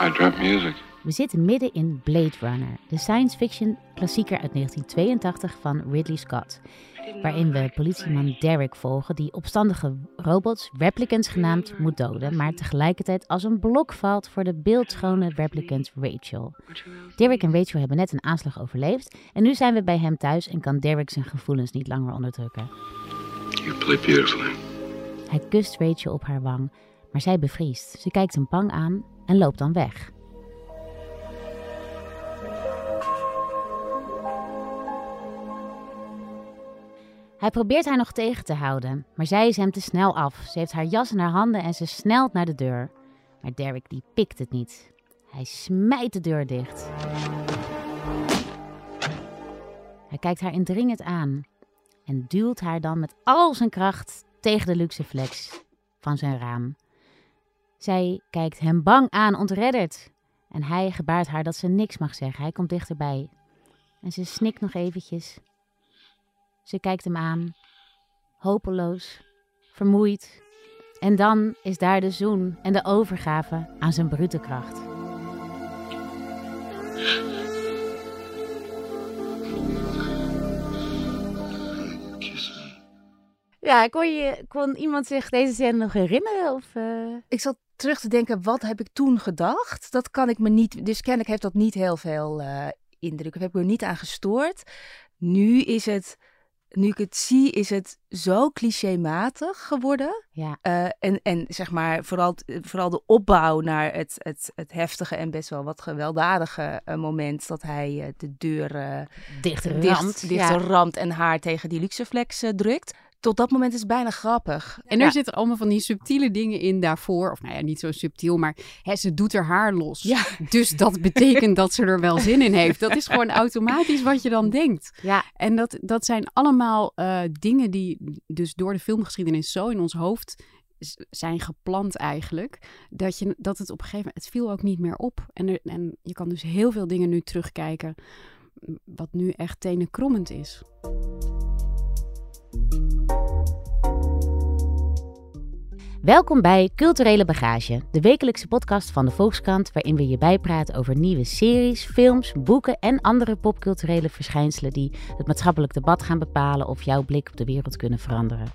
I drop music. We zitten midden in Blade Runner, de science fiction klassieker uit 1982 van Ridley Scott. Waarin we politieman Derek volgen die opstandige robots, replicants genaamd, moet doden, maar tegelijkertijd als een blok valt voor de beeldschone replicant Rachel. Derek en Rachel hebben net een aanslag overleefd en nu zijn we bij hem thuis en kan Derek zijn gevoelens niet langer onderdrukken. You play beautifully. Hij kust Rachel op haar wang, maar zij bevriest. Ze kijkt hem bang aan en loopt dan weg. Hij probeert haar nog tegen te houden, maar zij is hem te snel af. Ze heeft haar jas in haar handen en ze snelt naar de deur. Maar Derek die pikt het niet. Hij smijt de deur dicht. Hij kijkt haar indringend aan en duwt haar dan met al zijn kracht tegen de luxe flex van zijn raam. Zij kijkt hem bang aan, ontredderd. En hij gebaart haar dat ze niks mag zeggen. Hij komt dichterbij. En ze snikt nog eventjes. Ze kijkt hem aan, hopeloos, vermoeid. En dan is daar de zoen en de overgave aan zijn brute kracht. Ja, kon, je, kon iemand zich deze scène nog herinneren? Of, eh? Ik zat terug te denken, wat heb ik toen gedacht? Dat kan ik me niet, dus kennelijk heeft dat niet heel veel eh, indruk. Ik heb me er niet aan gestoord. Nu is het, nu ik het zie, is het zo clichématig geworden. Ja, Eh, en, en zeg maar, vooral, vooral de opbouw naar het, het, het heftige en best wel wat gewelddadige eh, moment dat hij de deur dicht, ramt. dicht ja. ramt en haar tegen die luxeflex eh, drukt. Tot dat moment is het bijna grappig. En er Ja. zitten allemaal van die subtiele dingen in daarvoor. Of nou ja, niet zo subtiel, maar hè, ze doet haar haar los. Ja. Dus dat betekent dat ze er wel zin in heeft. Dat is gewoon automatisch wat je dan denkt. Ja, En dat, dat zijn allemaal eh, dingen die dus door de filmgeschiedenis zo in ons hoofd zijn geplant eigenlijk. Dat, je, dat het op een gegeven moment, het viel ook niet meer op. En, er, en je kan dus heel veel dingen nu terugkijken. Wat nu echt tenenkrommend is. Welkom bij Culturele Bagage, de wekelijkse podcast van de Volkskrant, waarin we je bijpraten over nieuwe series, films, boeken en andere popculturele verschijnselen die het maatschappelijk debat gaan bepalen of jouw blik op de wereld kunnen veranderen.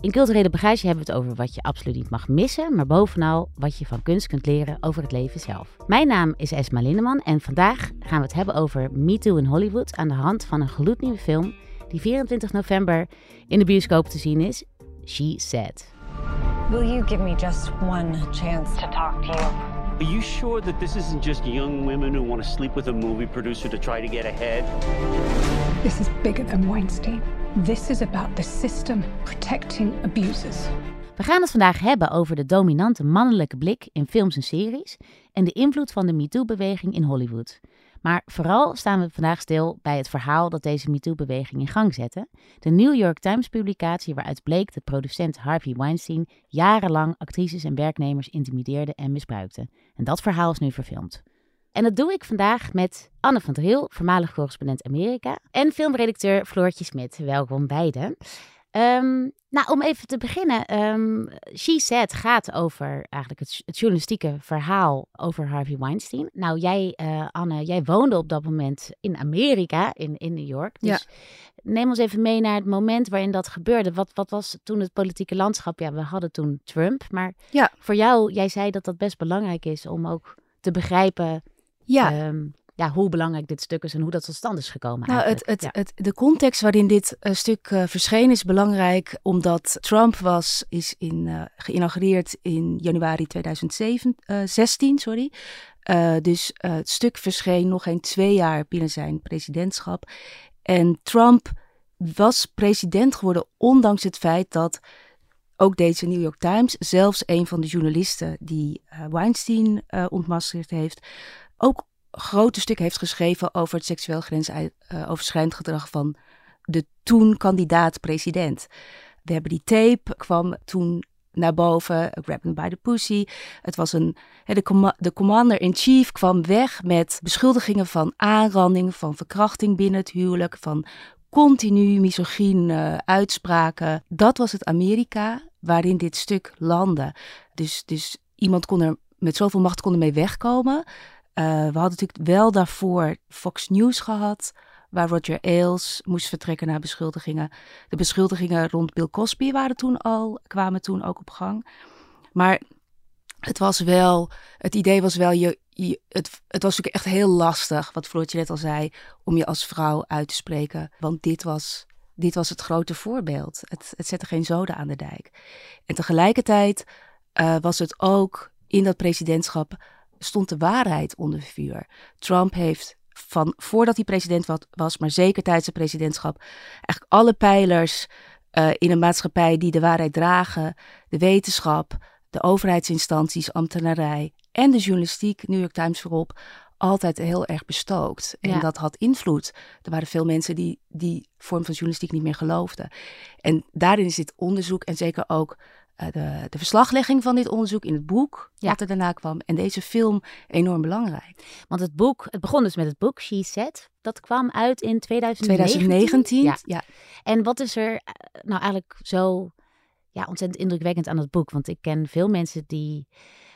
In Culturele Bagage hebben we het over wat je absoluut niet mag missen, maar bovenal wat je van kunst kunt leren over het leven zelf. Mijn naam is Esma Lindeman en vandaag gaan we het hebben over Me Too in Hollywood aan de hand van een gloednieuwe film die 24 november in de bioscoop te zien is, She Said. Will you give me just one chance to talk to you? Are you sure that this isn't just young women who want to sleep with a movie producer to try to get ahead? This is bigger than Weinstein. This is about the system protecting abusers. We gaan het vandaag hebben over de dominante mannelijke blik in films en series en de invloed van de MeToo-beweging in Hollywood. Maar vooral staan we vandaag stil bij het verhaal dat deze MeToo-beweging in gang zette. De New York Times-publicatie waaruit bleek dat producent Harvey Weinstein jarenlang actrices en werknemers intimideerde en misbruikte. En dat verhaal is nu verfilmd. En dat doe ik vandaag met Anne van Driel, voormalig correspondent Amerika, en filmredacteur Floortje Smit. Welkom beiden. Ehm, nou, om even te beginnen. ehm She Said gaat over eigenlijk het, het journalistieke verhaal over Harvey Weinstein. Nou, jij, eh, Anne, jij woonde op dat moment in Amerika, in, in New York. Dus neem ons even mee naar het moment waarin dat gebeurde. Wat, wat was toen het politieke landschap? Ja, we hadden toen Trump. Maar Ja. voor jou, jij zei dat dat best belangrijk is om ook te begrijpen Ja, ehm, ja, hoe belangrijk dit stuk is en hoe dat tot stand is gekomen. Nou, het, het, Ja. het, de context waarin dit eh, stuk eh, verscheen is belangrijk, omdat Trump was, is in, eh, geïnaugureerd in januari 2016. sorry. Dus het stuk verscheen nog geen twee jaar binnen zijn presidentschap. En Trump was president geworden ondanks het feit dat ook deze New York Times, zelfs een van de journalisten die Weinstein ontmaskerd heeft, ook grote stuk heeft geschreven over het seksueel grensoverschrijdend gedrag van de toen kandidaat-president. We hebben die tape, kwam toen naar boven, Grab Them by the Pussy. Het was een, de, de commander-in-chief kwam weg met beschuldigingen van aanranding, van verkrachting binnen het huwelijk, van continu misogyne uitspraken. Dat was het Amerika waarin dit stuk landde. Dus, dus iemand kon er met zoveel macht konden mee wegkomen. Eh, we hadden natuurlijk wel daarvoor Fox News gehad, waar Roger Ailes moest vertrekken na beschuldigingen. De beschuldigingen rond Bill Cosby waren toen al, kwamen toen ook op gang. Maar het was wel, het idee was wel, je, het, het was natuurlijk echt heel lastig, wat Floortje net al zei, om je als vrouw uit te spreken. Want dit was, dit was het grote voorbeeld. Het, het zette geen zoden aan de dijk. En tegelijkertijd uh, was het ook in dat presidentschap stond de waarheid onder vuur. Trump heeft van voordat hij president was, maar zeker tijdens zijn presidentschap, eigenlijk alle pijlers uh, in een maatschappij die de waarheid dragen, de wetenschap, de overheidsinstanties, ambtenarij en de journalistiek, New York Times voorop, altijd heel erg bestookt. En Ja. dat had invloed. Er waren veel mensen die die vorm van journalistiek niet meer geloofden. En daarin is dit onderzoek en zeker ook eh, de, de verslaglegging van dit onderzoek in het boek, Ja. wat er daarna kwam, en deze film enorm belangrijk. Want het boek, het begon dus met het boek She Said. Dat kwam uit in 2019. 2019, Ja. ja. En wat is er eh, nou eigenlijk zo ja, ontzettend indrukwekkend aan het boek? Want ik ken veel mensen die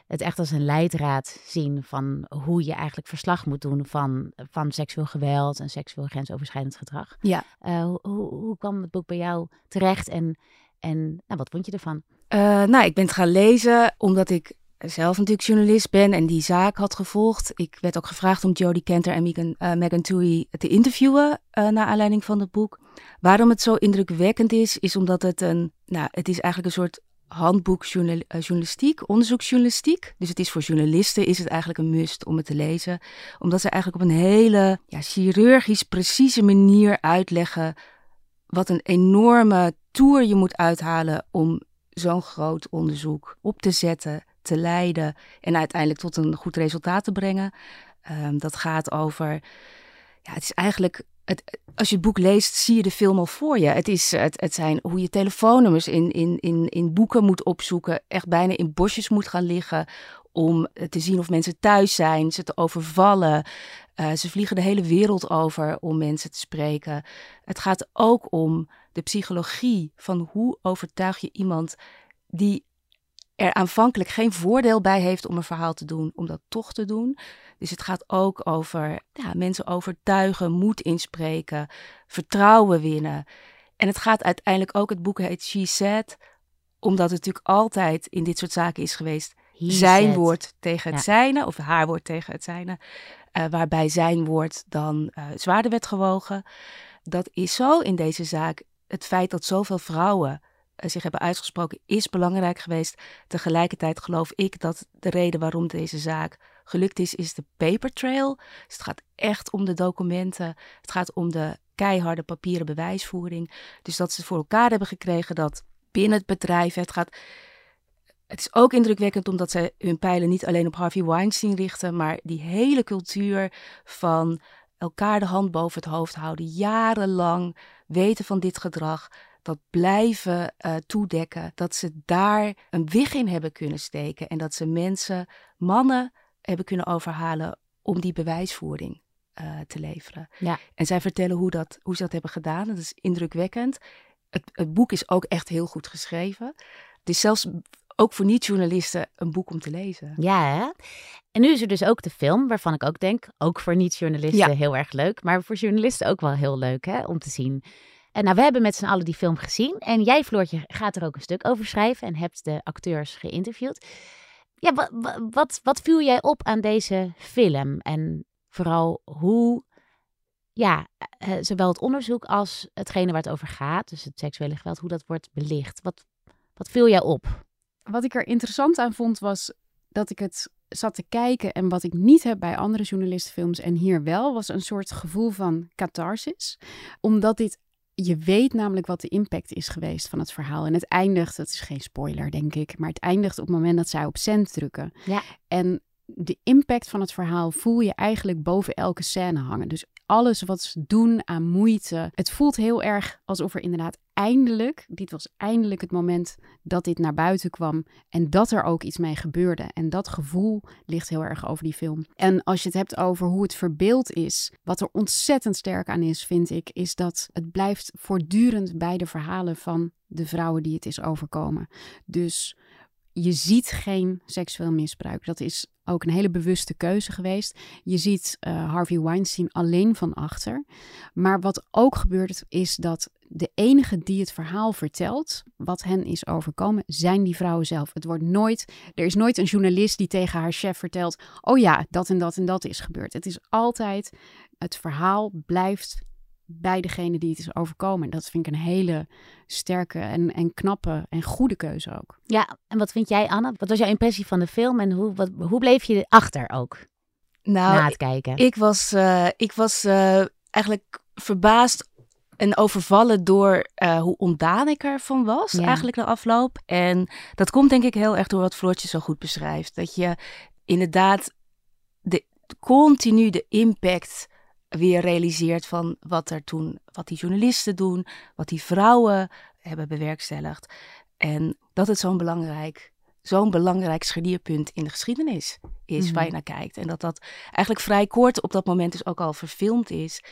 het echt als een leidraad zien van hoe je eigenlijk verslag moet doen van, van seksueel geweld en seksueel grensoverschrijdend gedrag. Ja. Eh, hoe, hoe, hoe kwam het boek bij jou terecht en, en nou, wat vond je ervan? Eh, nou, ik ben het gaan lezen omdat ik zelf natuurlijk journalist ben en die zaak had gevolgd. Ik werd ook gevraagd om Jodie Kenter en Megan, eh, Megan te interviewen uh, naar aanleiding van het boek. Waarom het zo indrukwekkend is, is omdat het een, nou, het is eigenlijk een soort handboek journal, uh, journalistiek, onderzoeksjournalistiek. Dus het is voor journalisten is het eigenlijk een must om het te lezen, omdat ze eigenlijk op een hele ja, chirurgisch precieze manier uitleggen wat een enorme tour je moet uithalen om zo'n groot onderzoek op te zetten, te leiden en uiteindelijk tot een goed resultaat te brengen. Um, dat gaat over, ja, het is eigenlijk, het, als je het boek leest, zie je de film al voor je. Het, is, het, het zijn hoe je telefoonnummers in, in, in, in boeken moet opzoeken, echt bijna in bosjes moet gaan liggen om te zien of mensen thuis zijn, ze te overvallen. Uh, ze vliegen de hele wereld over om mensen te spreken. Het gaat ook om de psychologie van hoe overtuig je iemand die er aanvankelijk geen voordeel bij heeft om een verhaal te doen, om dat toch te doen. Dus het gaat ook over ja, mensen overtuigen, moed inspreken, vertrouwen winnen. En het gaat uiteindelijk ook, het boek heet She Said, omdat het natuurlijk altijd in dit soort zaken is geweest. He zijn woord tegen het Ja. zijne, of haar woord tegen het zijne. Uh, waarbij zijn woord dan uh, zwaarder werd gewogen. Dat is zo in deze zaak. Het feit dat zoveel vrouwen uh, zich hebben uitgesproken is belangrijk geweest. Tegelijkertijd geloof ik dat de reden waarom deze zaak gelukt is, is de paper trail. Dus het gaat echt om de documenten. Het gaat om de keiharde papieren bewijsvoering. Dus dat ze voor elkaar hebben gekregen dat binnen het bedrijf het gaat. Het is ook indrukwekkend omdat ze hun pijlen niet alleen op Harvey Weinstein richten, maar die hele cultuur van elkaar de hand boven het hoofd houden, jarenlang weten van dit gedrag, dat blijven uh, toedekken, dat ze daar een wig in hebben kunnen steken en dat ze mensen, mannen, hebben kunnen overhalen om die bewijsvoering uh, te leveren. Ja. En zij vertellen hoe, dat, hoe ze dat hebben gedaan. Dat is indrukwekkend. Het, het boek is ook echt heel goed geschreven. Het is zelfs ook voor niet-journalisten een boek om te lezen. Ja, hè? En nu is er dus ook de film, waarvan ik ook denk, ook voor niet-journalisten Ja. heel erg leuk, maar voor journalisten ook wel heel leuk hè, om te zien. En nou, we hebben met z'n allen die film gezien en jij, Floortje, gaat er ook een stuk over schrijven en hebt de acteurs geïnterviewd. Ja, wat, wat, wat viel jij op aan deze film en vooral hoe, ja, eh, zowel het onderzoek als hetgene waar het over gaat, dus het seksuele geweld, hoe dat wordt belicht. Wat, wat viel jij op? Wat ik er interessant aan vond was dat ik het zat te kijken en wat ik niet heb bij andere journalistenfilms en hier wel, was een soort gevoel van catharsis. Omdat dit, je weet namelijk wat de impact is geweest van het verhaal. En het eindigt, dat is geen spoiler denk ik, maar het eindigt op het moment dat zij op cent drukken. Ja. En de impact van het verhaal voel je eigenlijk boven elke scène hangen. Dus alles wat ze doen aan moeite. Het voelt heel erg alsof er inderdaad eindelijk, dit was eindelijk het moment dat dit naar buiten kwam en dat er ook iets mee gebeurde. En dat gevoel ligt heel erg over die film. En als je het hebt over hoe het verbeeld is, wat er ontzettend sterk aan is, vind ik, is dat het blijft voortdurend bij de verhalen van de vrouwen die het is overkomen. Dus je ziet geen seksueel misbruik. Dat is ook een hele bewuste keuze geweest. Je ziet uh, Harvey Weinstein alleen van achter. Maar wat ook gebeurt is dat de enige die het verhaal vertelt, wat hen is overkomen, zijn die vrouwen zelf. Het wordt nooit, er is nooit een journalist die tegen haar chef vertelt: Oh ja, dat en dat en dat is gebeurd. Het is altijd, het verhaal blijft bij degene die het is overkomen. En dat vind ik een hele sterke en, en knappe en goede keuze ook. Ja, en wat vind jij, Anne? Wat was jouw impressie van de film en hoe, wat, hoe bleef je achter ook? Nou, na het kijken. Ik, ik was, uh, ik was uh, eigenlijk verbaasd en overvallen door uh, hoe ontdaan ik ervan was, ja. eigenlijk de afloop. En dat komt denk ik heel erg door wat Floortje zo goed beschrijft. Dat je inderdaad de, continu de impact weer realiseert van wat er toen, wat die journalisten doen, wat die vrouwen hebben bewerkstelligd. En dat het zo'n belangrijk, zo'n belangrijk scharnierpunt in de geschiedenis is mm -hmm. waar je naar kijkt. En dat dat eigenlijk vrij kort op dat moment dus ook al verfilmd is.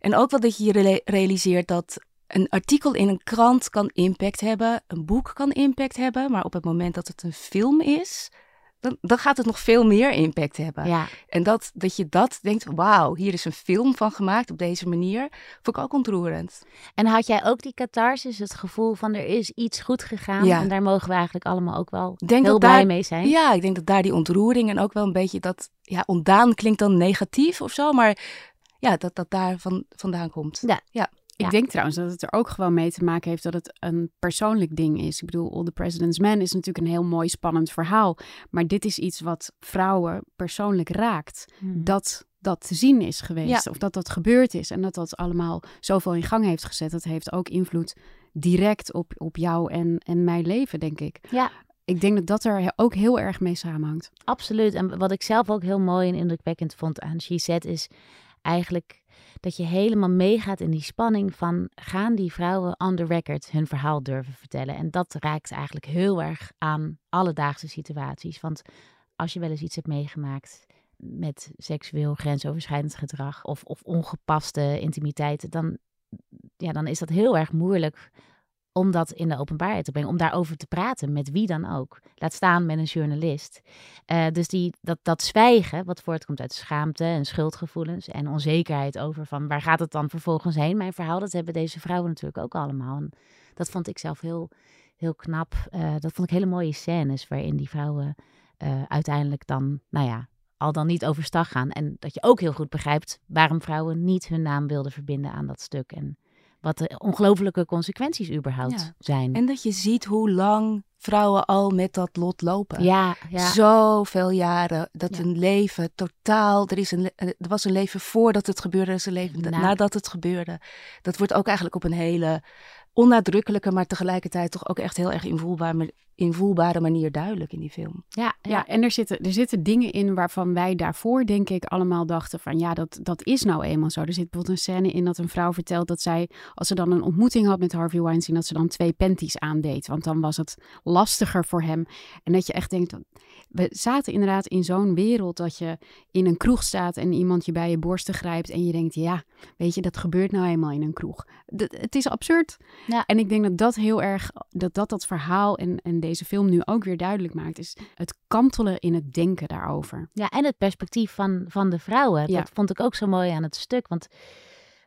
En ook wel dat je je realiseert dat een artikel in een krant kan impact hebben, een boek kan impact hebben, maar op het moment dat het een film is, dan, dan gaat het nog veel meer impact hebben. Ja. En dat, dat je dat denkt, wauw, hier is een film van gemaakt op deze manier, vond ik ook ontroerend. En had jij ook die catharsis, het gevoel van er is iets goed gegaan Ja. en daar mogen we eigenlijk allemaal ook wel denk heel blij daar- mee zijn? Ja, ik denk dat daar die ontroering en ook wel een beetje dat, ja, ontdaan klinkt dan negatief of zo, maar ja, dat dat daar van, vandaan komt. Ja. ja. Ik Ja. denk trouwens dat het er ook gewoon mee te maken heeft dat het een persoonlijk ding is. Ik bedoel, All the President's Man is natuurlijk een heel mooi, spannend verhaal. Maar dit is iets wat vrouwen persoonlijk raakt. Hmm. Dat dat te zien is geweest. Ja. Of dat dat gebeurd is. En dat dat allemaal zoveel in gang heeft gezet. Dat heeft ook invloed direct op, op jou en, en mijn leven, denk ik. Ja. Ik denk dat dat er ook heel erg mee samenhangt. Absoluut. En wat ik zelf ook heel mooi en indrukwekkend vond aan She Said is eigenlijk dat je helemaal meegaat in die spanning van gaan die vrouwen on the record hun verhaal durven vertellen. En dat raakt eigenlijk heel erg aan alledaagse situaties. Want als je wel eens iets hebt meegemaakt met seksueel grensoverschrijdend gedrag of, of ongepaste intimiteit, dan, ja, dan is dat heel erg moeilijk om dat in de openbaarheid te brengen, om daarover te praten met wie dan ook. Laat staan met een journalist. Eh, dus die, dat, dat zwijgen, wat voortkomt uit schaamte en schuldgevoelens en onzekerheid over van waar gaat het dan vervolgens heen, mijn verhaal, dat hebben deze vrouwen natuurlijk ook allemaal. En dat vond ik zelf heel, heel knap. Eh, dat vond ik hele mooie scènes waarin die vrouwen eh, uiteindelijk dan, nou ja, al dan niet overstag gaan. En dat je ook heel goed begrijpt waarom vrouwen niet hun naam wilden verbinden aan dat stuk. En wat de ongelofelijke consequenties überhaupt Ja. zijn. En dat je ziet hoe lang vrouwen al met dat lot lopen. ja, ja. Zoveel jaren. Dat Ja. een leven totaal. Er, is een, eh, er was een leven voordat het gebeurde. Er is een leven Na. nadat het gebeurde. Dat wordt ook eigenlijk op een hele onnadrukkelijke, maar tegelijkertijd toch ook echt heel erg invoelbaar, invoelbare manier duidelijk in die film. ja, ja. Ja, en er zitten, er zitten dingen in waarvan wij daarvoor, denk ik, allemaal dachten van ja, dat, dat is nou eenmaal zo. Er zit bijvoorbeeld een scène in dat een vrouw vertelt dat zij, als ze dan een ontmoeting had met Harvey Weinstein, dat ze dan twee panties aandeed. Want dan was het lastiger voor hem. En dat je echt denkt, we zaten inderdaad in zo'n wereld dat je in een kroeg staat en iemand je bij je borsten grijpt en je denkt, ja, weet je, dat gebeurt nou eenmaal in een kroeg. Dat- het is absurd. Ja. En ik denk dat dat heel erg, dat dat, dat verhaal en, en deze film nu ook weer duidelijk maakt, is het kantelen in het denken daarover. Ja, en het perspectief van, van de vrouwen. Ja. Dat vond ik ook zo mooi aan het stuk. Want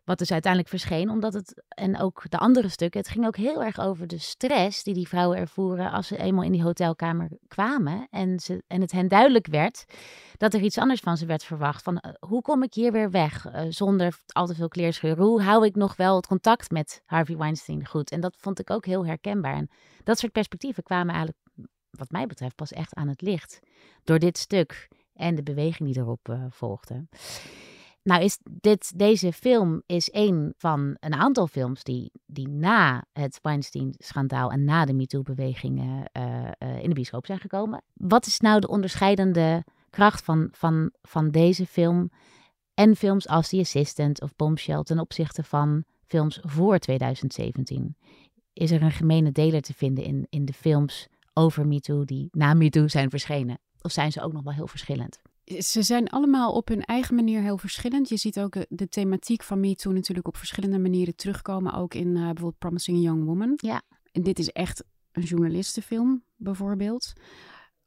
wat dus uiteindelijk verscheen, omdat het, en ook de andere stukken, het ging ook heel erg over de stress die die vrouwen ervoeren als ze eenmaal in die hotelkamer kwamen. En, ze, en het hen duidelijk werd dat er iets anders van ze werd verwacht. Van eh, hoe kom ik hier weer weg eh, zonder al te veel kleerscheuren? Hoe hou ik nog wel het contact met Harvey Weinstein goed? En dat vond ik ook heel herkenbaar. En dat soort perspectieven kwamen eigenlijk, wat mij betreft, pas echt aan het licht door dit stuk en de beweging die erop eh, volgde. Nou, is dit, deze film is een van een aantal films die, die na het Weinstein-schandaal en na de MeToo-beweging eh, eh, in de bioscoop zijn gekomen. Wat is nou de onderscheidende kracht van, van, van deze film en films als The Assistant of Bombshell ten opzichte van films voor 2017? Is er een gemene deler te vinden in, in de films over MeToo die na MeToo zijn verschenen? Of zijn ze ook nog wel heel verschillend? Ze zijn allemaal op hun eigen manier heel verschillend. Je ziet ook eh, de thematiek van MeToo natuurlijk op verschillende manieren terugkomen. Ook in eh, bijvoorbeeld Promising Young Woman. Ja. En dit is echt een journalistenfilm bijvoorbeeld.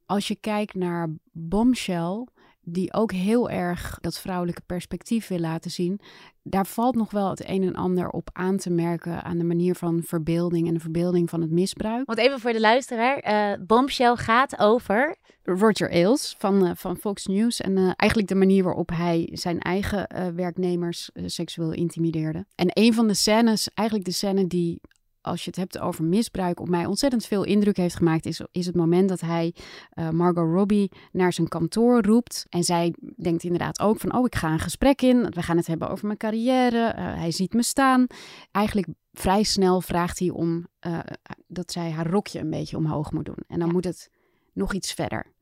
Als je kijkt naar Bombshell, die ook heel erg dat vrouwelijke perspectief wil laten zien, daar valt nog wel het een en ander op aan te merken aan de manier van verbeelding en de verbeelding van het misbruik. Want even voor de luisteraar, eh Bombshell gaat over... Roger Ailes van, eh, van Fox News. En eh, eigenlijk de manier waarop hij zijn eigen werknemers seksueel intimideerde. En een van de scènes, eigenlijk de scène die, als je het hebt over misbruik, op mij ontzettend veel indruk heeft gemaakt, is, is het moment dat hij eh, Margot Robbie naar zijn kantoor roept. En zij denkt inderdaad ook van, oh, ik ga een gesprek in. We gaan het hebben over mijn carrière. Eh, hij ziet me staan. Eigenlijk vrij snel vraagt hij om eh, dat zij haar rokje een beetje omhoog moet doen. En dan moet het nog iets verder.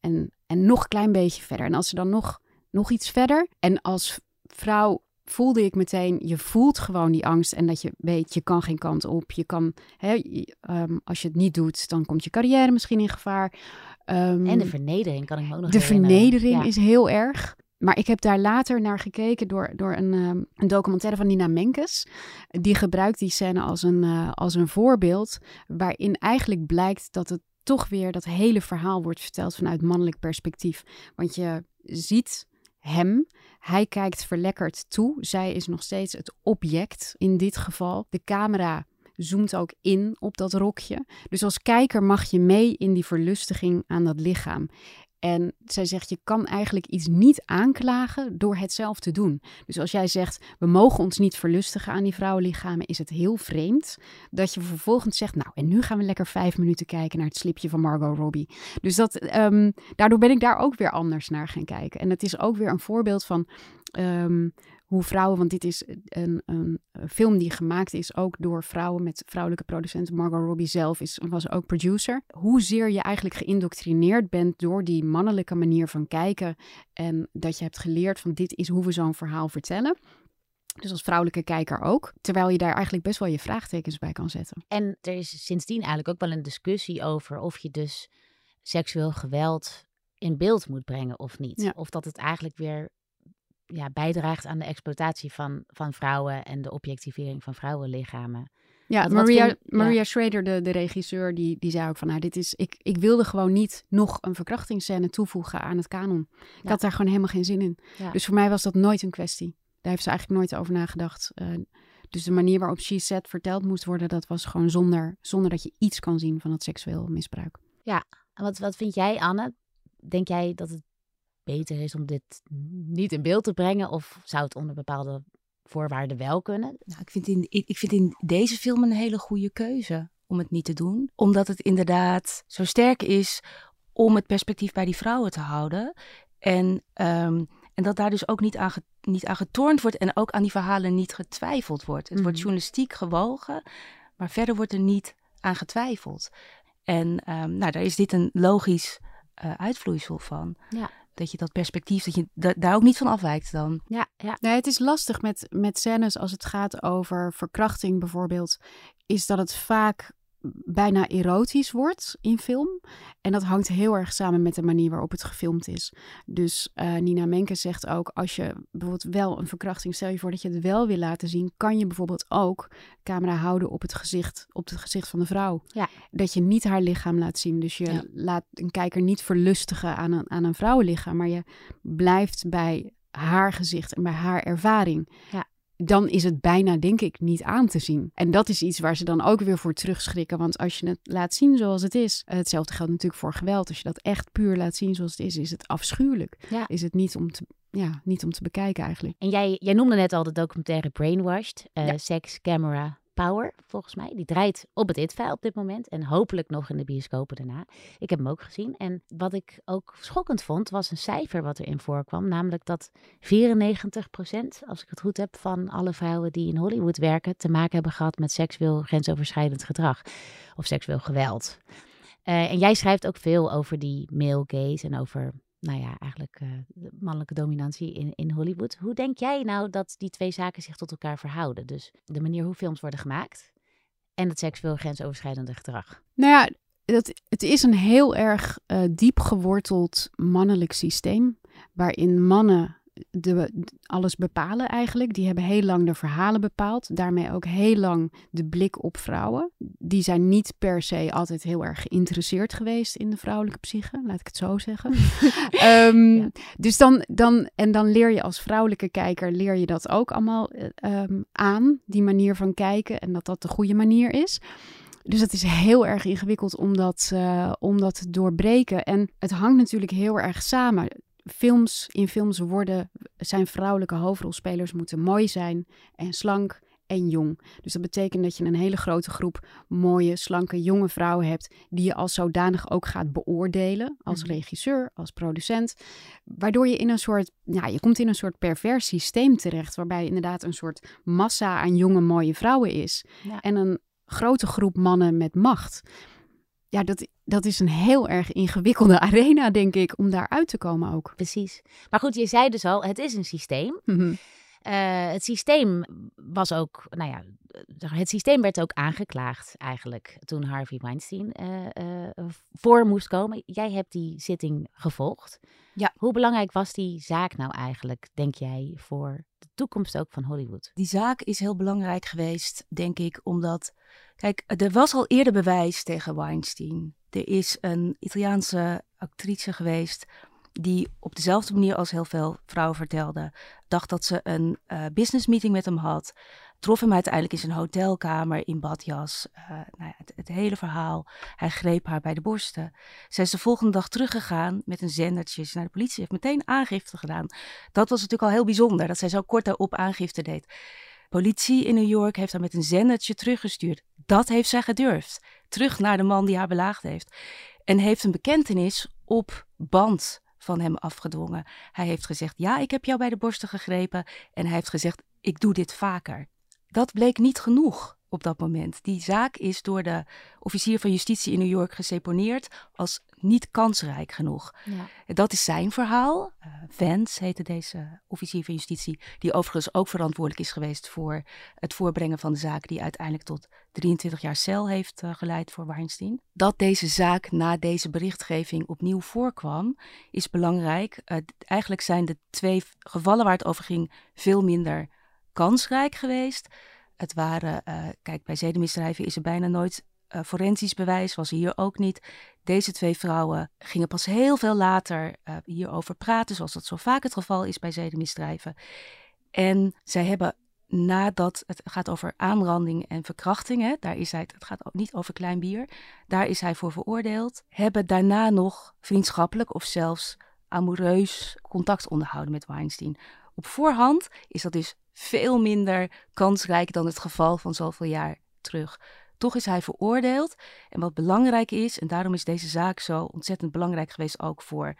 En, en nog een klein beetje verder. En als ze dan nog, nog iets verder. En als vrouw voelde ik meteen, je voelt gewoon die angst. En dat je weet, je kan geen kant op. Je kan, hè, ehm, als je het niet doet, dan komt je carrière misschien in gevaar. Ehm, En de vernedering kan ik me ook nog de herinneren. vernedering Ja. is heel erg. Maar ik heb daar later naar gekeken door, door een, ehm, een documentaire van Nina Menkes. Die gebruikt die scène als een, eh, als een voorbeeld. Waarin eigenlijk blijkt dat het toch weer dat hele verhaal wordt verteld vanuit mannelijk perspectief. Want je ziet hem. Hij kijkt verlekkerd toe. Zij is nog steeds het object in dit geval. De camera zoomt ook in op dat rokje. Dus als kijker mag je mee in die verlustiging aan dat lichaam. En zij zegt, je kan eigenlijk iets niet aanklagen door het zelf te doen. Dus als jij zegt, we mogen ons niet verlustigen aan die vrouwenlichamen, is het heel vreemd dat je vervolgens zegt, nou, en nu gaan we lekker vijf minuten kijken naar het slipje van Margot Robbie. Dus dat, ehm, daardoor ben ik daar ook weer anders naar gaan kijken. En het is ook weer een voorbeeld van ehm, hoe vrouwen, want dit is een, een film die gemaakt is ook door vrouwen met vrouwelijke producenten. Margot Robbie zelf is, was ook producer. Hoezeer je eigenlijk geïndoctrineerd bent door die mannelijke manier van kijken. En dat je hebt geleerd van dit is hoe we zo'n verhaal vertellen. Dus als vrouwelijke kijker ook. Terwijl je daar eigenlijk best wel je vraagtekens bij kan zetten. En er is sindsdien eigenlijk ook wel een discussie over of je dus seksueel geweld in beeld moet brengen of niet. Ja. Of dat het eigenlijk weer ja, bijdraagt aan de exploitatie van, van vrouwen en de objectivering van vrouwenlichamen. Ja, Maria, vind- ja. Maria Schrader, de, de regisseur, die, die zei ook van... Nou, dit is, ik, ik wilde gewoon niet nog een verkrachtingsscène toevoegen aan het kanon. Ik Ja. had daar gewoon helemaal geen zin in. Ja. Dus voor mij was dat nooit een kwestie. Daar heeft ze eigenlijk nooit over nagedacht. Eh, dus de manier waarop She Said verteld moest worden... dat was gewoon zonder, zonder dat je iets kan zien van het seksueel misbruik. En wat, wat vind jij, Anne? Denk jij dat het beter is om dit niet in beeld te brengen? Of zou het onder bepaalde voorwaarden wel kunnen? Nou, ik, vind in, ik, vind in deze film een hele goede keuze om het niet te doen. Omdat het inderdaad zo sterk is om het perspectief bij die vrouwen te houden. En, ehm, en dat daar dus ook niet aan, niet aan getornd wordt en ook aan die verhalen niet getwijfeld wordt. Het wordt Mhm. journalistiek gewogen, maar verder wordt er niet aan getwijfeld. En ehm, nou, daar is dit een logisch eh, uitvloeisel van. Ja. Dat je dat perspectief, dat je da- daar ook niet van afwijkt dan. Ja, ja. Nee, het is lastig met, met scènes als het gaat over verkrachting bijvoorbeeld. Is dat het vaak bijna erotisch wordt in film. En dat hangt heel erg samen met de manier waarop het gefilmd is. Dus eh, Nina Menkes zegt ook, als je bijvoorbeeld wel een verkrachting, stel je voor dat je het wel wil laten zien, kan je bijvoorbeeld ook camera houden op het gezicht, op het gezicht van de vrouw. Ja. Dat je niet haar lichaam laat zien. Dus je Ja. laat een kijker niet verlustigen aan een, aan een vrouwenlichaam, maar je blijft bij haar gezicht en bij haar ervaring. Ja. Dan is het bijna, denk ik, niet aan te zien. En dat is iets waar ze dan ook weer voor terugschrikken. Want als je het laat zien zoals het is. Hetzelfde geldt natuurlijk voor geweld. Als je dat echt puur laat zien zoals het is, is het afschuwelijk. Ja. Is het niet om te, ja, niet om te bekijken eigenlijk. En jij, jij noemde net al de documentaire Brainwashed. Ja. Sex, Camera, Power, volgens mij. Die draait op het ITVA op dit moment. En hopelijk nog in de bioscopen daarna. Ik heb hem ook gezien. En wat ik ook schokkend vond, was een cijfer wat erin voorkwam. Namelijk dat 94%, als ik het goed heb, van alle vrouwen die in Hollywood werken... te maken hebben gehad met seksueel grensoverschrijdend gedrag. Of seksueel geweld. Eh, en jij schrijft ook veel over die male gaze en over nou ja, eigenlijk eh, mannelijke dominantie in, in Hollywood. Hoe denk jij nou dat die twee zaken zich tot elkaar verhouden? Dus de manier hoe films worden gemaakt en het seksueel grensoverschrijdende gedrag. Nou ja, dat, het is een heel erg eh, diep geworteld mannelijk systeem. Waarin mannen de, alles bepalen eigenlijk. Die hebben heel lang de verhalen bepaald. Daarmee ook heel lang de blik op vrouwen. Die zijn niet per se altijd heel erg geïnteresseerd geweest in de vrouwelijke psyche. Laat ik het zo zeggen. Ehm, dus dan, dan, en dan leer je als vrouwelijke kijker, leer je dat ook allemaal eh, ehm, aan. Die manier van kijken en dat dat de goede manier is. Dus het is heel erg ingewikkeld om dat, eh, om dat te doorbreken. En het hangt natuurlijk heel erg samen. Films, in films worden, zijn vrouwelijke hoofdrolspelers moeten mooi zijn en slank en jong. Dus dat betekent dat je een hele grote groep mooie, slanke, jonge vrouwen hebt die je als zodanig ook gaat beoordelen als Mhm. regisseur, als producent, waardoor je in een soort, ja, je komt in een soort pervers systeem terecht, waarbij inderdaad een soort massa aan jonge, mooie vrouwen is Ja. en een grote groep mannen met macht. Ja, dat, dat is een heel erg ingewikkelde arena, denk ik, om daar uit te komen ook. Precies. Maar goed, je zei dus al, het is een systeem. Eh, het systeem was ook, nou ja, het systeem werd ook aangeklaagd eigenlijk toen Harvey Weinstein eh, eh, voor moest komen. Jij hebt die zitting gevolgd. Ja. Hoe belangrijk was die zaak nou eigenlijk, denk jij, voor de toekomst ook van Hollywood? Die zaak is heel belangrijk geweest, denk ik, omdat. Kijk, er was al eerder bewijs tegen Weinstein. Er is een Italiaanse actrice geweest die op dezelfde manier als heel veel vrouwen vertelde, dacht dat ze een eh business meeting met hem had. Trof hem uiteindelijk in zijn hotelkamer in badjas. Eh, nou ja, het, hele verhaal. Hij greep haar bij de borsten. Zij is de volgende dag teruggegaan met een zendertje naar de politie. Heeft meteen aangifte gedaan. Dat was natuurlijk al heel bijzonder dat zij zo kort daarop aangifte deed. Politie in New York heeft haar met een zendertje teruggestuurd. Dat heeft zij gedurfd. Terug naar de man die haar belaagd heeft. En heeft een bekentenis op band van hem afgedwongen. Hij heeft gezegd: Ja, ik heb jou bij de borsten gegrepen. En hij heeft gezegd: Ik doe dit vaker. Dat bleek niet genoeg op dat moment. Die zaak is door de officier van justitie in New York geseponeerd als niet kansrijk genoeg. Ja. Dat is zijn verhaal. Uh, Vance heette deze officier van justitie, die overigens ook verantwoordelijk is geweest voor het voorbrengen van de zaak, die uiteindelijk tot 23 jaar cel heeft uh, geleid voor Weinstein. Dat deze zaak na deze berichtgeving opnieuw voorkwam, is belangrijk. Uh, eigenlijk zijn de twee gevallen waar het over ging veel minder kansrijk geweest. Het waren, uh, kijk, bij zedenmisdrijven is er bijna nooit uh, forensisch bewijs, was hier ook niet. Deze twee vrouwen gingen pas heel veel later uh, hierover praten, zoals dat zo vaak het geval is bij zedenmisdrijven. En zij hebben nadat het gaat over aanranding en verkrachting, hè, daar is hij, het gaat ook niet over klein bier, daar is hij voor veroordeeld, hebben daarna nog vriendschappelijk of zelfs amoureus contact onderhouden met Weinstein. Op voorhand is dat dus veel minder kansrijk dan het geval van zoveel jaar terug. Toch is hij veroordeeld. En wat belangrijk is, en daarom is deze zaak zo ontzettend belangrijk geweest, ook voor,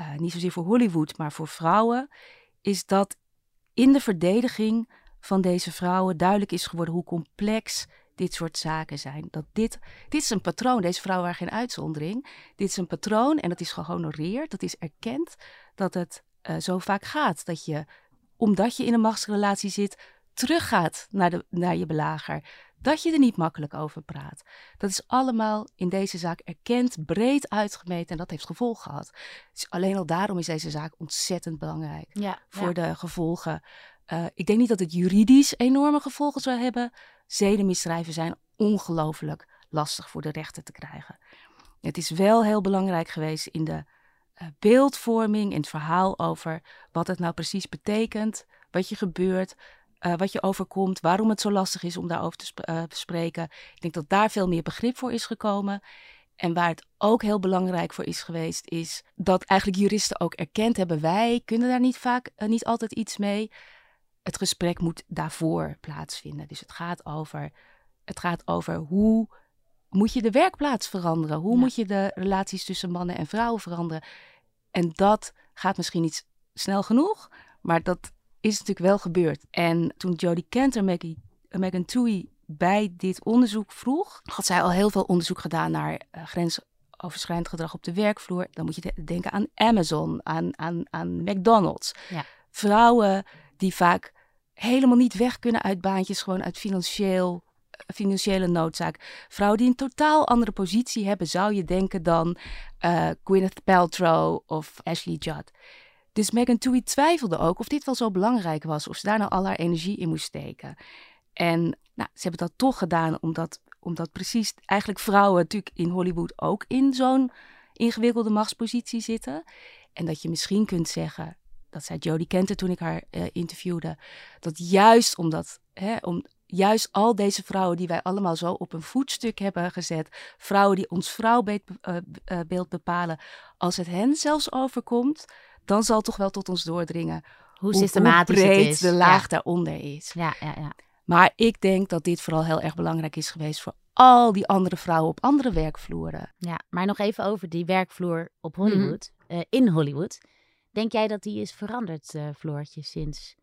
uh, niet zozeer voor Hollywood, maar voor vrouwen, is dat in de verdediging van deze vrouwen duidelijk is geworden hoe complex dit soort zaken zijn. Dat dit, dit is een patroon, deze vrouwen waren geen uitzondering. Dit is een patroon en dat is gehonoreerd, dat is erkend dat het uh, zo vaak gaat. Dat je, omdat je in een machtsrelatie zit, teruggaat naar, de, naar je belager dat je er niet makkelijk over praat. Dat is allemaal in deze zaak erkend, breed uitgemeten en dat heeft gevolgen gehad. Dus alleen al daarom is deze zaak ontzettend belangrijk ja, voor ja. de gevolgen. Uh, ik denk niet dat het juridisch enorme gevolgen zou hebben. Zedenmisdrijven zijn ongelooflijk lastig voor de rechter te krijgen. Het is wel heel belangrijk geweest in de beeldvorming, in het verhaal over wat het nou precies betekent, wat je gebeurt, uh, wat je overkomt, waarom het zo lastig is om daarover te, sp uh, te, spreken. Ik denk dat daar veel meer begrip voor is gekomen. En waar het ook heel belangrijk voor is geweest, is dat eigenlijk juristen ook erkend hebben: wij kunnen daar niet vaak, uh, niet altijd iets mee. Het gesprek moet daarvoor plaatsvinden. Dus het gaat over, het gaat over hoe moet je de werkplaats veranderen? Hoe ja. moet je de relaties tussen mannen en vrouwen veranderen? En dat gaat misschien niet snel genoeg, maar dat is natuurlijk wel gebeurd. En toen Jodie Kenter Maggie, Megan Toohey bij dit onderzoek vroeg, had zij al heel veel onderzoek gedaan naar uh, grensoverschrijdend gedrag op de werkvloer. Dan moet je de denken aan Amazon, aan, aan, aan McDonald's. Ja. Vrouwen die vaak helemaal niet weg kunnen uit baantjes, gewoon uit financieel, financiële noodzaak. Vrouwen die een totaal andere positie hebben, zou je denken dan uh, Gwyneth Paltrow of Ashley Judd Dus Megan Twohey twijfelde ook of dit wel zo belangrijk was, of ze daar nou al haar energie in moest steken. En nou, ze hebben dat toch gedaan, omdat, omdat precies eigenlijk vrouwen natuurlijk in Hollywood ook in zo'n ingewikkelde machtspositie zitten. En dat je misschien kunt zeggen, dat zei Jodie Kenter toen ik haar uh, interviewde, dat juist omdat, hè, om, juist al deze vrouwen die wij allemaal zo op een voetstuk hebben gezet, vrouwen die ons vrouwbeeld uh, uh, bepalen, als het hen zelfs overkomt, dan zal toch wel tot ons doordringen hoe, systematisch hoe breed het is. de laag ja. daaronder is. Ja, ja, ja. Maar ik denk dat dit vooral heel erg belangrijk is geweest voor al die andere vrouwen op andere werkvloeren. ja, maar nog even over die werkvloer op Hollywood, eh, in Hollywood. Denk jij dat die is veranderd, eh Floortje, sinds,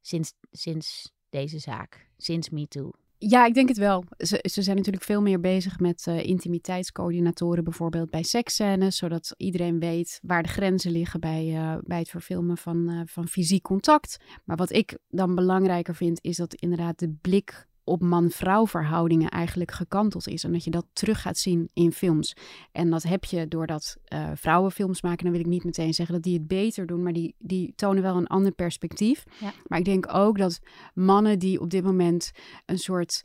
sinds, sinds deze zaak, sinds MeToo? Ja, ik denk het wel. Ze, ze zijn natuurlijk veel meer bezig met uh, intimiteitscoördinatoren, bijvoorbeeld bij seksscènes, zodat iedereen weet waar de grenzen liggen bij, uh, bij het verfilmen van, uh, van fysiek contact. Maar wat ik dan belangrijker vind, is dat inderdaad de blik op man-vrouw verhoudingen eigenlijk gekanteld is. En dat je dat terug gaat zien in films. En dat heb je doordat uh, vrouwen films maken. Dan wil ik niet meteen zeggen dat die het beter doen. Maar die, die tonen wel een ander perspectief. Ja. Maar ik denk ook dat mannen die op dit moment een soort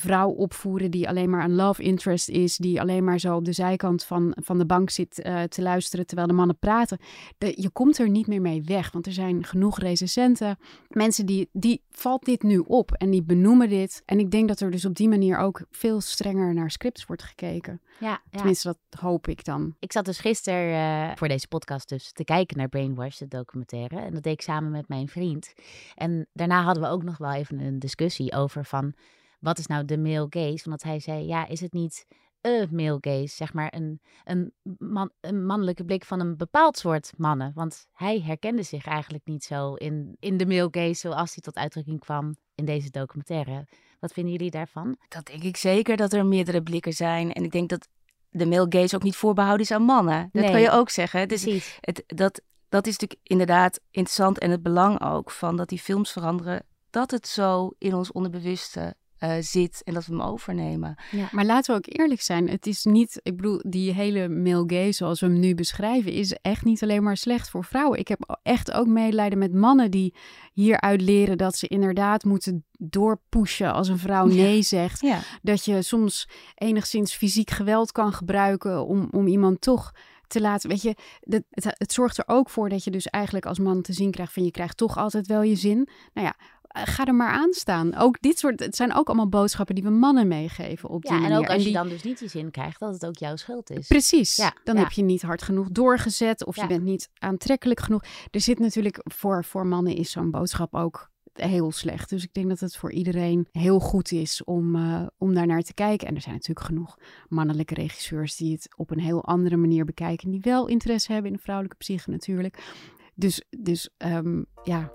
vrouw opvoeren die alleen maar een love interest is, die alleen maar zo op de zijkant van, van de bank zit uh, te luisteren terwijl de mannen praten. De, je komt er niet meer mee weg, want er zijn genoeg recensenten, mensen die, die valt dit nu op en die benoemen dit. En ik denk dat er dus op die manier ook veel strenger naar scripts wordt gekeken. Ja, ja. Tenminste, dat hoop ik dan. Ik zat dus gisteren uh, voor deze podcast dus te kijken naar Brainwash, de documentaire. En dat deed ik samen met mijn vriend. En daarna hadden we ook nog wel even een discussie over van wat is nou de male gaze? Omdat hij zei, ja, is het niet een male gaze, zeg maar een, een, man, een mannelijke blik van een bepaald soort mannen? Want hij herkende zich eigenlijk niet zo in, in de male gaze zoals hij tot uitdrukking kwam in deze documentaire. Wat vinden jullie daarvan? Dat denk ik zeker, dat er meerdere blikken zijn. En ik denk dat de male gaze ook niet voorbehouden is aan mannen. Dat Nee. kan je ook zeggen. Dus Precies. het, dat, dat is natuurlijk inderdaad interessant en het belang ook van dat die films veranderen. Dat het zo in ons onderbewuste uh, zit en dat we hem overnemen. Ja, maar laten we ook eerlijk zijn. Het is niet, ik bedoel, die hele male gaze zoals we hem nu beschrijven, is echt niet alleen maar slecht voor vrouwen. Ik heb echt ook medelijden met mannen die hieruit leren dat ze inderdaad moeten doorpushen als een vrouw nee zegt. Ja. Dat je soms enigszins fysiek geweld kan gebruiken om, om iemand toch te laten. Weet je, het, het, het zorgt er ook voor dat je dus eigenlijk als man te zien krijgt van je krijgt toch altijd wel je zin. Nou ja, ga er maar aan staan. Ook dit soort, het zijn ook allemaal boodschappen die we mannen meegeven op die Ja, en manier. ook als je die, dan dus niet je zin krijgt, dat het ook jouw schuld is. Precies. Ja, dan ja. heb je niet hard genoeg doorgezet of je bent niet aantrekkelijk genoeg. Er zit natuurlijk voor, voor mannen is zo'n boodschap ook heel slecht. Dus ik denk dat het voor iedereen heel goed is om, uh, om daar naar te kijken. En er zijn natuurlijk genoeg mannelijke regisseurs die het op een heel andere manier bekijken. Die wel interesse hebben in de vrouwelijke psyche natuurlijk. Dus, dus um, ja,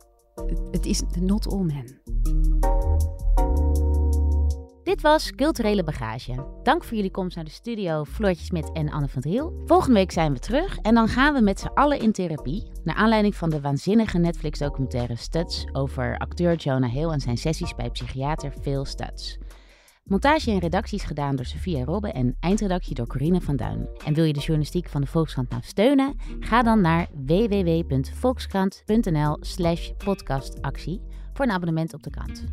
het, is not all men. Dit was Culturele Bagage. Dank voor jullie komst naar de studio, Floortje Smit en Anne van Driel. Volgende week zijn we terug en dan gaan we met z'n allen in therapie. Naar aanleiding van de waanzinnige Netflix-documentaire Studs over acteur Jonah Hill en zijn sessies bij psychiater Phil Studs. Montage en redactie is gedaan door Sophia Robbe en eindredactie door Corine van Duin. En wil je de journalistiek van de Volkskrant nou steunen? Ga dan naar www.volkskrant.nl slash podcastactie voor een abonnement op de krant.